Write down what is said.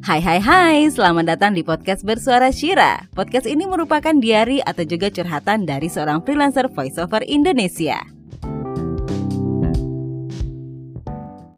Hai hai hai, selamat datang di podcast Bersuara Shira. Podcast ini merupakan diary atau juga curhatan dari seorang freelancer voiceover Indonesia.